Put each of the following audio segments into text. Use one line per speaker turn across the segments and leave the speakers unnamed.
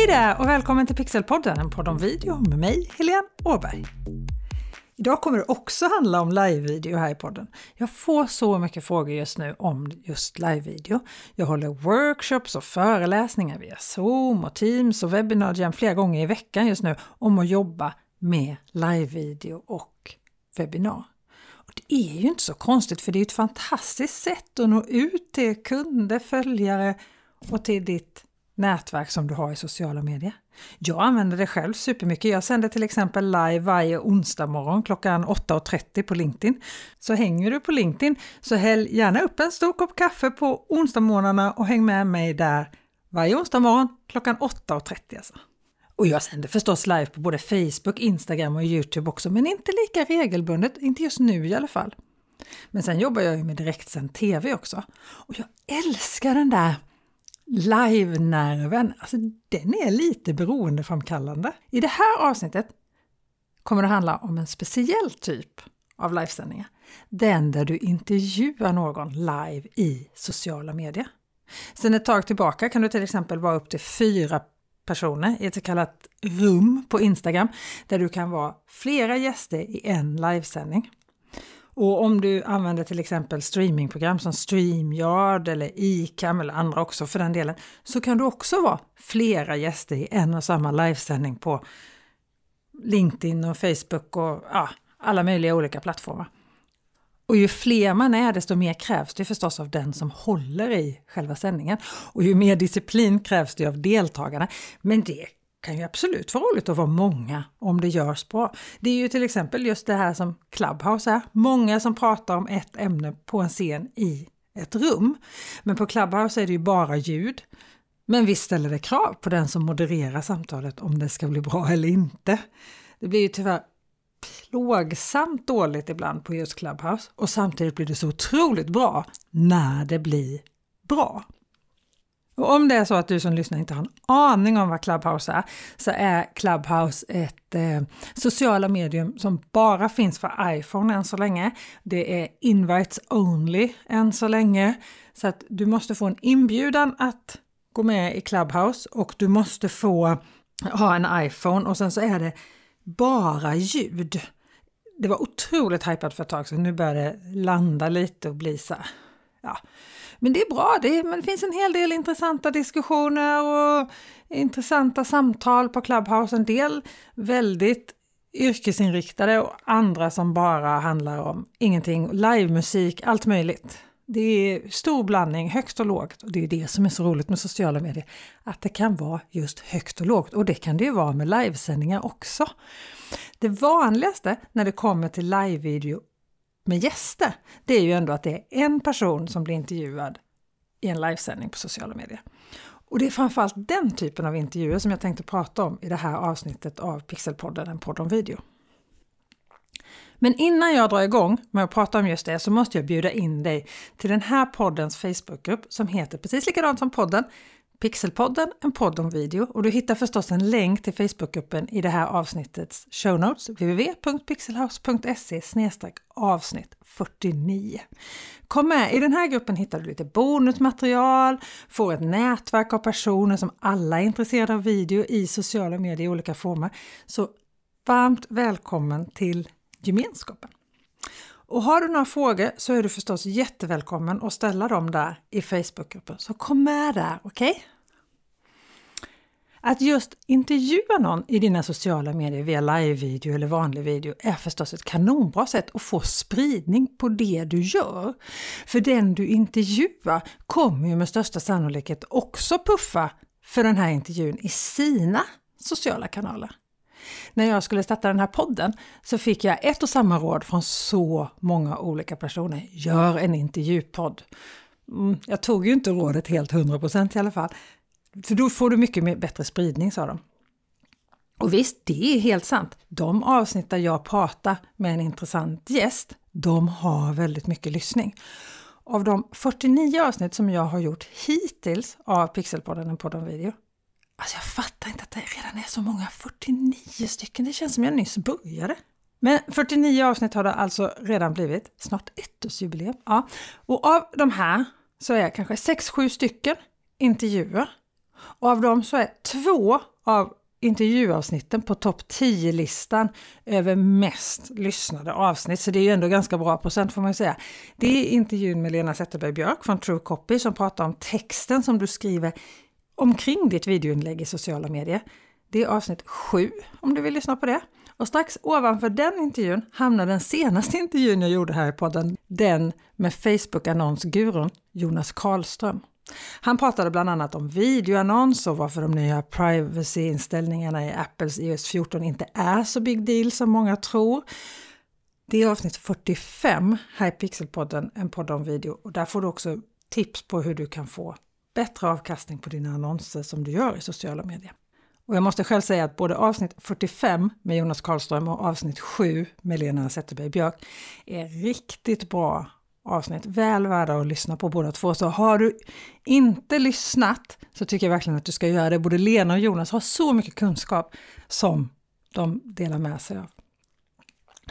Hej där och välkommen till Pixelpodden, en podd om video med mig, Helene Åberg. Idag kommer det också handla om livevideo här i podden. Jag får så mycket frågor just nu om just livevideo. Jag håller workshops och föreläsningar via Zoom och Teams och webbinarier flera gånger i veckan just nu om att jobba med livevideo och webbinar. Och det är ju inte så konstigt för det är ett fantastiskt sätt att nå ut till kunder, följare och till ditt nätverk som du har i sociala medier. Jag använder det själv supermycket. Jag sänder till exempel live varje onsdag morgon klockan 8.30 på LinkedIn. Så hänger du på LinkedIn så häll gärna upp en stor kopp kaffe på onsdagsmorgnarna och häng med mig där varje onsdag morgon klockan 8.30 alltså. Och jag sänder förstås live på både Facebook, Instagram och Youtube också, men inte lika regelbundet, inte just nu i alla fall. Men sen jobbar jag ju med direktsänd TV också. Och jag älskar den där live-nerven, alltså den är lite beroendeframkallande. I det här avsnittet kommer det handla om en speciell typ av livesändningar. Den där du intervjuar någon live i sociala medier. Sen ett tag tillbaka kan du till exempel vara upp till fyra personer i ett så kallat rum på Instagram där du kan vara flera gäster i en livesändning. Och om du använder till exempel streamingprogram som StreamYard eller ICAM eller andra också för den delen, så kan du också vara flera gäster i en och samma livesändning på LinkedIn och Facebook och ja, alla möjliga olika plattformar. Och ju fler man är, desto mer krävs det förstås av den som håller i själva sändningen. Och ju mer disciplin krävs det av deltagarna. Men det kan ju absolut vara roligt att vara många om det görs bra. Det är ju till exempel just det här som Clubhouse är. Många som pratar om ett ämne på en scen i ett rum. Men på Clubhouse är det ju bara ljud. Men visst ställer det krav på den som modererar samtalet om det ska bli bra eller inte. Det blir ju tyvärr plågsamt dåligt ibland på just Clubhouse och samtidigt blir det så otroligt bra när det blir bra. Och om det är så att du som lyssnar inte har en aning om vad Clubhouse är, så är Clubhouse ett eh, sociala medium som bara finns för iPhone än så länge. Det är invites only än så länge, så att du måste få en inbjudan att gå med i Clubhouse och du måste få ha en iPhone och sen så är det bara ljud. Det var otroligt hypat för ett tag sedan, nu börjar det landa lite och bli så här, ja, men det är bra, det, men det finns en hel del intressanta diskussioner och intressanta samtal på Clubhouse. En del väldigt yrkesinriktade och andra som bara handlar om ingenting, livemusik, allt möjligt. Det är stor blandning, högt och lågt. Och det är det som är så roligt med sociala medier, att det kan vara just högt och lågt. Och det kan det ju vara med livesändningar också. Det vanligaste när det kommer till livevideo med gäster, det är ju ändå att det är en person som blir intervjuad i en livesändning på sociala medier. Och det är framförallt den typen av intervjuer som jag tänkte prata om i det här avsnittet av Pixelpodden, en podd om video. Men innan jag drar igång med att prata om just det så måste jag bjuda in dig till den här poddens Facebookgrupp som heter precis likadant som podden Pixelpodden, en podd om video och du hittar förstås en länk till Facebookgruppen i det här avsnittets show notes, www.pixelhouse.se avsnitt 49. Kom med, i den här gruppen hittar du lite bonusmaterial, får ett nätverk av personer som alla är intresserade av video i sociala medier i olika former. Så varmt välkommen till gemenskapen! Och har du några frågor så är du förstås jättevälkommen att ställa dem där i Facebookgruppen. Så kom med där, okej? Okay? Att just intervjua någon i dina sociala medier via live-video eller vanlig video är förstås ett kanonbra sätt att få spridning på det du gör. För den du intervjuar kommer ju med största sannolikhet också puffa för den här intervjun i sina sociala kanaler när jag skulle starta den här podden så fick jag ett och samma råd från så många olika personer. Gör en intervjupodd. Mm, jag tog ju inte rådet helt 100% i alla fall. För då får du mycket bättre spridning, sa de. Och visst, det är helt sant. De avsnitt där jag pratar med en intressant gäst, de har väldigt mycket lyssning. Av de 49 avsnitt som jag har gjort hittills av Pixelpodden, en podd om video, Alltså jag fattar inte att det redan är så många, 49 stycken, det känns som jag nyss började. Men 49 avsnitt har det alltså redan blivit, snart ettårsjubileum. Ja. Och av de här så är kanske 6-7 stycken intervjuer. Och av dem så är två av intervjuavsnitten på topp 10-listan över mest lyssnade avsnitt, så det är ju ändå ganska bra procent får man ju säga. Det är intervjun med Lena Zetterberg Björk från True Copy som pratar om texten som du skriver omkring ditt videoinlägg i sociala medier. Det är avsnitt 7 om du vill lyssna på det. Och strax ovanför den intervjun hamnar den senaste intervjun jag gjorde här i podden, den med Facebook-annonsgurun Jonas Karlström. Han pratade bland annat om videoannons och varför de nya privacy-inställningarna i Apples iOS 14 inte är så big deal som många tror. Det är avsnitt 45 här i Pixelpodden, en podd om video och där får du också tips på hur du kan få bättre avkastning på dina annonser som du gör i sociala medier. Och jag måste själv säga att både avsnitt 45 med Jonas Karlström och avsnitt 7 med Lena Zetterberg Björk är riktigt bra avsnitt. Väl värda att lyssna på båda två. Så har du inte lyssnat så tycker jag verkligen att du ska göra det. Både Lena och Jonas har så mycket kunskap som de delar med sig av.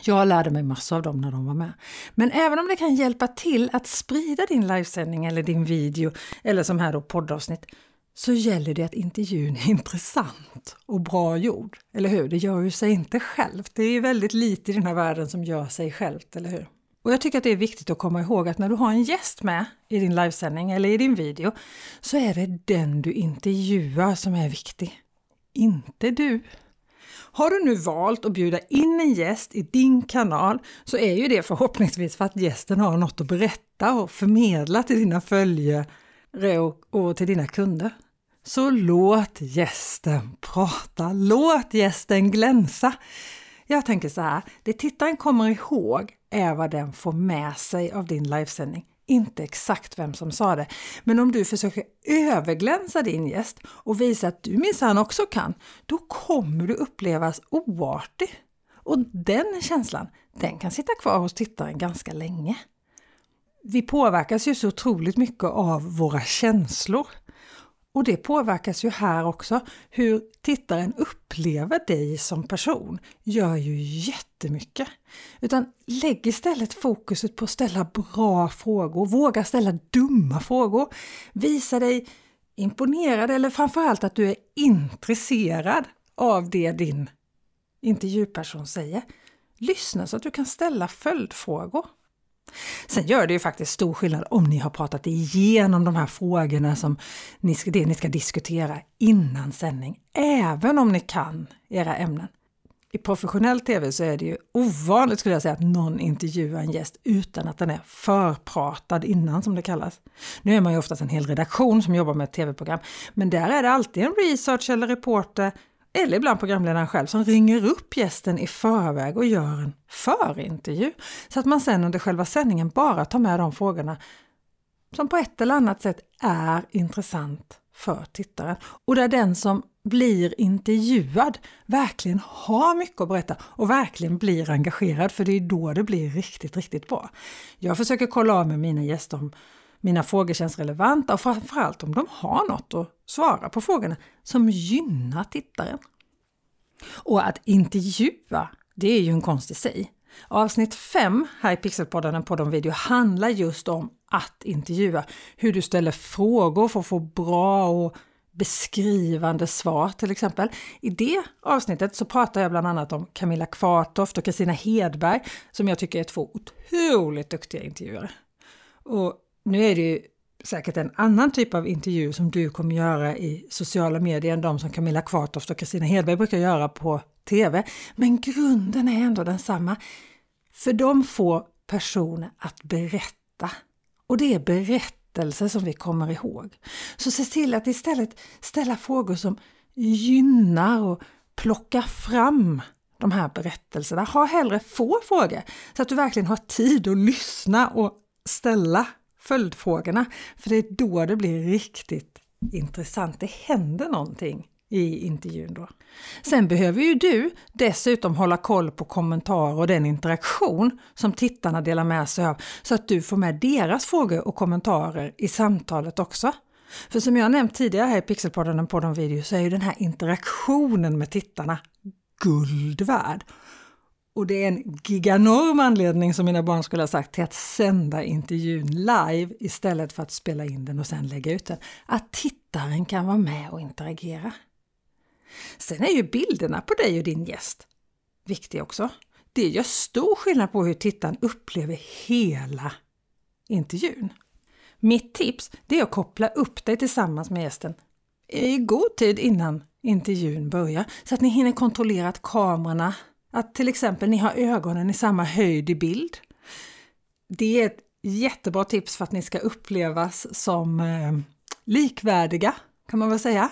Jag lärde mig massor av dem när de var med. Men även om det kan hjälpa till att sprida din livesändning eller din video eller som här då poddavsnitt så gäller det att intervjun är intressant och bra gjord. Eller hur? Det gör ju sig inte självt. Det är väldigt lite i den här världen som gör sig självt, eller hur? Och jag tycker att det är viktigt att komma ihåg att när du har en gäst med i din livesändning eller i din video så är det den du intervjuar som är viktig. Inte du. Har du nu valt att bjuda in en gäst i din kanal så är ju det förhoppningsvis för att gästen har något att berätta och förmedla till dina följare och till dina kunder. Så låt gästen prata, låt gästen glänsa. Jag tänker så här, det tittaren kommer ihåg är vad den får med sig av din livesändning. Inte exakt vem som sa det, men om du försöker överglänsa din gäst och visa att du minsann också kan, då kommer du upplevas oartig. Och den känslan, den kan sitta kvar hos tittaren ganska länge. Vi påverkas ju så otroligt mycket av våra känslor. Och det påverkas ju här också. Hur tittaren upplever dig som person gör ju jättemycket. Utan lägg istället fokuset på att ställa bra frågor, våga ställa dumma frågor. Visa dig imponerad eller framförallt att du är intresserad av det din intervjuperson säger. Lyssna så att du kan ställa följdfrågor. Sen gör det ju faktiskt stor skillnad om ni har pratat igenom de här frågorna som ni ska, det ni ska diskutera innan sändning, även om ni kan era ämnen. I professionell TV så är det ju ovanligt skulle jag säga att någon intervjuar en gäst utan att den är förpratad innan som det kallas. Nu är man ju oftast en hel redaktion som jobbar med ett TV-program, men där är det alltid en research eller reporter eller ibland programledaren själv som ringer upp gästen i förväg och gör en förintervju. Så att man sen under själva sändningen bara tar med de frågorna som på ett eller annat sätt är intressant för tittaren. Och där den som blir intervjuad verkligen har mycket att berätta och verkligen blir engagerad för det är då det blir riktigt, riktigt bra. Jag försöker kolla av med mina gäster om mina frågor känns relevanta och framförallt om de har något att svara på frågorna som gynnar tittaren. Och att intervjua, det är ju en konst i sig. Avsnitt 5 här i Pixelpodden, en podd om video, handlar just om att intervjua. Hur du ställer frågor för att få bra och beskrivande svar till exempel. I det avsnittet så pratar jag bland annat om Camilla Kvartoft och Kristina Hedberg som jag tycker är två otroligt duktiga intervjuare. Och nu är det ju säkert en annan typ av intervju som du kommer göra i sociala medier än de som Camilla Kvartoft och Kristina Hedberg brukar göra på TV. Men grunden är ändå densamma. För de får personer att berätta. Och det är berättelser som vi kommer ihåg. Så se till att istället ställa frågor som gynnar och plocka fram de här berättelserna. Ha hellre få frågor så att du verkligen har tid att lyssna och ställa följdfrågorna. För det är då det blir riktigt intressant. Det händer någonting i intervjun då. Sen behöver ju du dessutom hålla koll på kommentarer och den interaktion som tittarna delar med sig av så att du får med deras frågor och kommentarer i samtalet också. För som jag nämnt tidigare här i Pixelpodden på de video så är ju den här interaktionen med tittarna guld värd. Och det är en giganorm anledning, som mina barn skulle ha sagt, till att sända intervjun live istället för att spela in den och sen lägga ut den. Att tittaren kan vara med och interagera. Sen är ju bilderna på dig och din gäst viktiga också. Det gör stor skillnad på hur tittaren upplever hela intervjun. Mitt tips är att koppla upp dig tillsammans med gästen i god tid innan intervjun börjar så att ni hinner kontrollera att kamerorna, att till exempel ni har ögonen i samma höjd i bild. Det är ett jättebra tips för att ni ska upplevas som eh, likvärdiga kan man väl säga.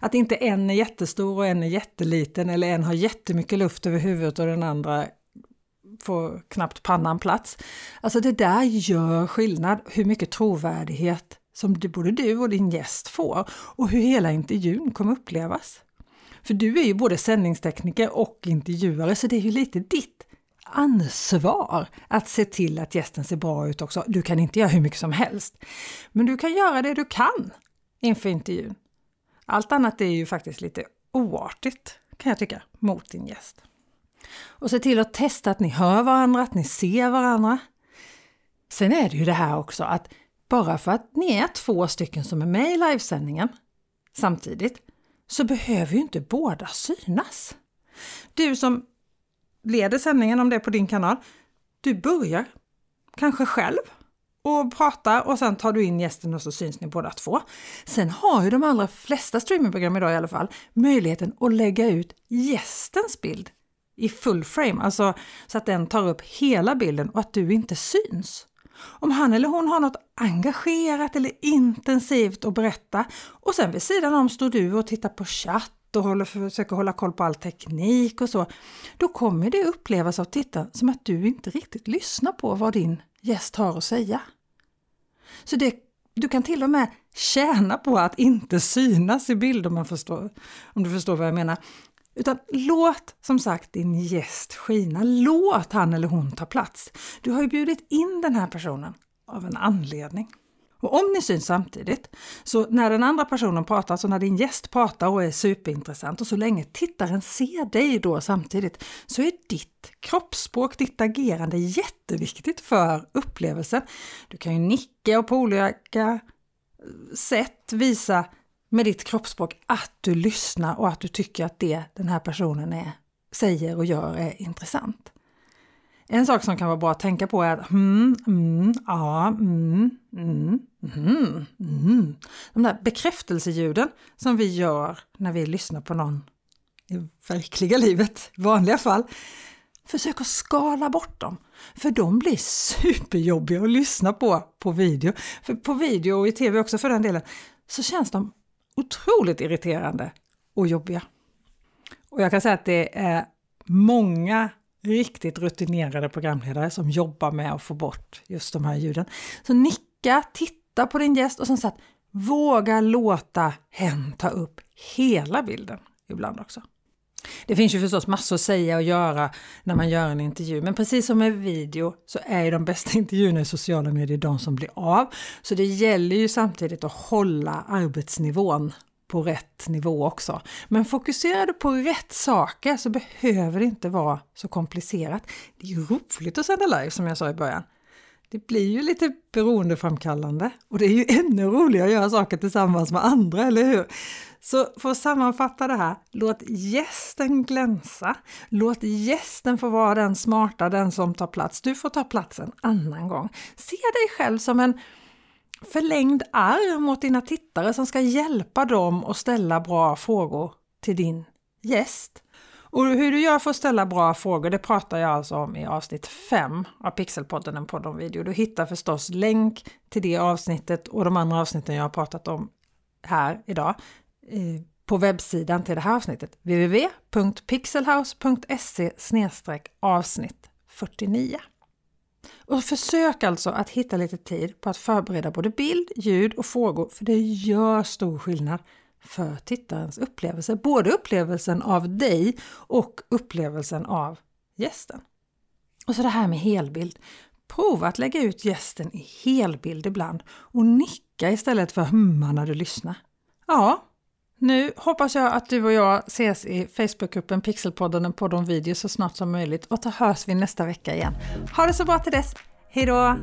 Att inte en är jättestor och en är jätteliten eller en har jättemycket luft över huvudet och den andra får knappt pannan plats. Alltså det där gör skillnad hur mycket trovärdighet som både du och din gäst får och hur hela intervjun kommer upplevas. För du är ju både sändningstekniker och intervjuare så det är ju lite ditt ansvar att se till att gästen ser bra ut också. Du kan inte göra hur mycket som helst, men du kan göra det du kan inför intervjun. Allt annat är ju faktiskt lite oartigt kan jag tycka mot din gäst. Och se till att testa att ni hör varandra, att ni ser varandra. Sen är det ju det här också att bara för att ni är två stycken som är med i livesändningen samtidigt så behöver ju inte båda synas. Du som leder sändningen, om det är på din kanal, du börjar kanske själv och pratar och sen tar du in gästen och så syns ni båda två. Sen har ju de allra flesta streamingprogram idag i alla fall möjligheten att lägga ut gästens bild i full frame, alltså så att den tar upp hela bilden och att du inte syns. Om han eller hon har något engagerat eller intensivt att berätta och sen vid sidan om står du och tittar på chatt och håller, försöker hålla koll på all teknik och så, då kommer det upplevas av tittaren som att du inte riktigt lyssnar på vad din gäst har att säga. Så det, du kan till och med tjäna på att inte synas i bild om, man förstår, om du förstår vad jag menar. Utan låt som sagt din gäst skina, låt han eller hon ta plats. Du har ju bjudit in den här personen av en anledning. Och om ni syns samtidigt, så när den andra personen pratar, alltså när din gäst pratar och är superintressant och så länge tittaren ser dig då samtidigt, så är ditt kroppsspråk, ditt agerande jätteviktigt för upplevelsen. Du kan ju nicka och på olika eh, sätt visa med ditt kroppsspråk att du lyssnar och att du tycker att det den här personen är, säger och gör är intressant. En sak som kan vara bra att tänka på är att mm, mm, ja, mm, mm, mm, mm. De där bekräftelseljuden som vi gör när vi lyssnar på någon i verkliga livet, i vanliga fall. Försök att skala bort dem, för de blir superjobbiga att lyssna på på video. För på video och i tv också för den delen, så känns de otroligt irriterande och jobbiga. Och jag kan säga att det är många riktigt rutinerade programledare som jobbar med att få bort just de här ljuden. Så nicka, titta på din gäst och sen så att våga låta hen ta upp hela bilden ibland också. Det finns ju förstås massor att säga och göra när man gör en intervju, men precis som med video så är ju de bästa intervjuerna i sociala medier de som blir av. Så det gäller ju samtidigt att hålla arbetsnivån på rätt nivå också. Men fokuserar du på rätt saker så behöver det inte vara så komplicerat. Det är ju roligt att sända live som jag sa i början. Det blir ju lite beroendeframkallande och det är ju ännu roligare att göra saker tillsammans med andra, eller hur? Så för att sammanfatta det här, låt gästen glänsa. Låt gästen få vara den smarta, den som tar plats. Du får ta plats en annan gång. Se dig själv som en förlängd arm mot dina tittare som ska hjälpa dem att ställa bra frågor till din gäst. Och hur du gör för att ställa bra frågor, det pratar jag alltså om i avsnitt 5 av Pixelpodden, en podd om video. Du hittar förstås länk till det avsnittet och de andra avsnitten jag har pratat om här idag eh, på webbsidan till det här avsnittet www.pixelhouse.se avsnitt 49. Och försök alltså att hitta lite tid på att förbereda både bild, ljud och frågor, för det gör stor skillnad för tittarens upplevelse. Både upplevelsen av dig och upplevelsen av gästen. Och så det här med helbild. Prova att lägga ut gästen i helbild ibland och nicka istället för humma när du lyssnar. Ja, Nu hoppas jag att du och jag ses i Facebookgruppen Pixelpodden en podd om videos så snart som möjligt och så hörs vi nästa vecka igen. Ha det så bra till dess! Hejdå!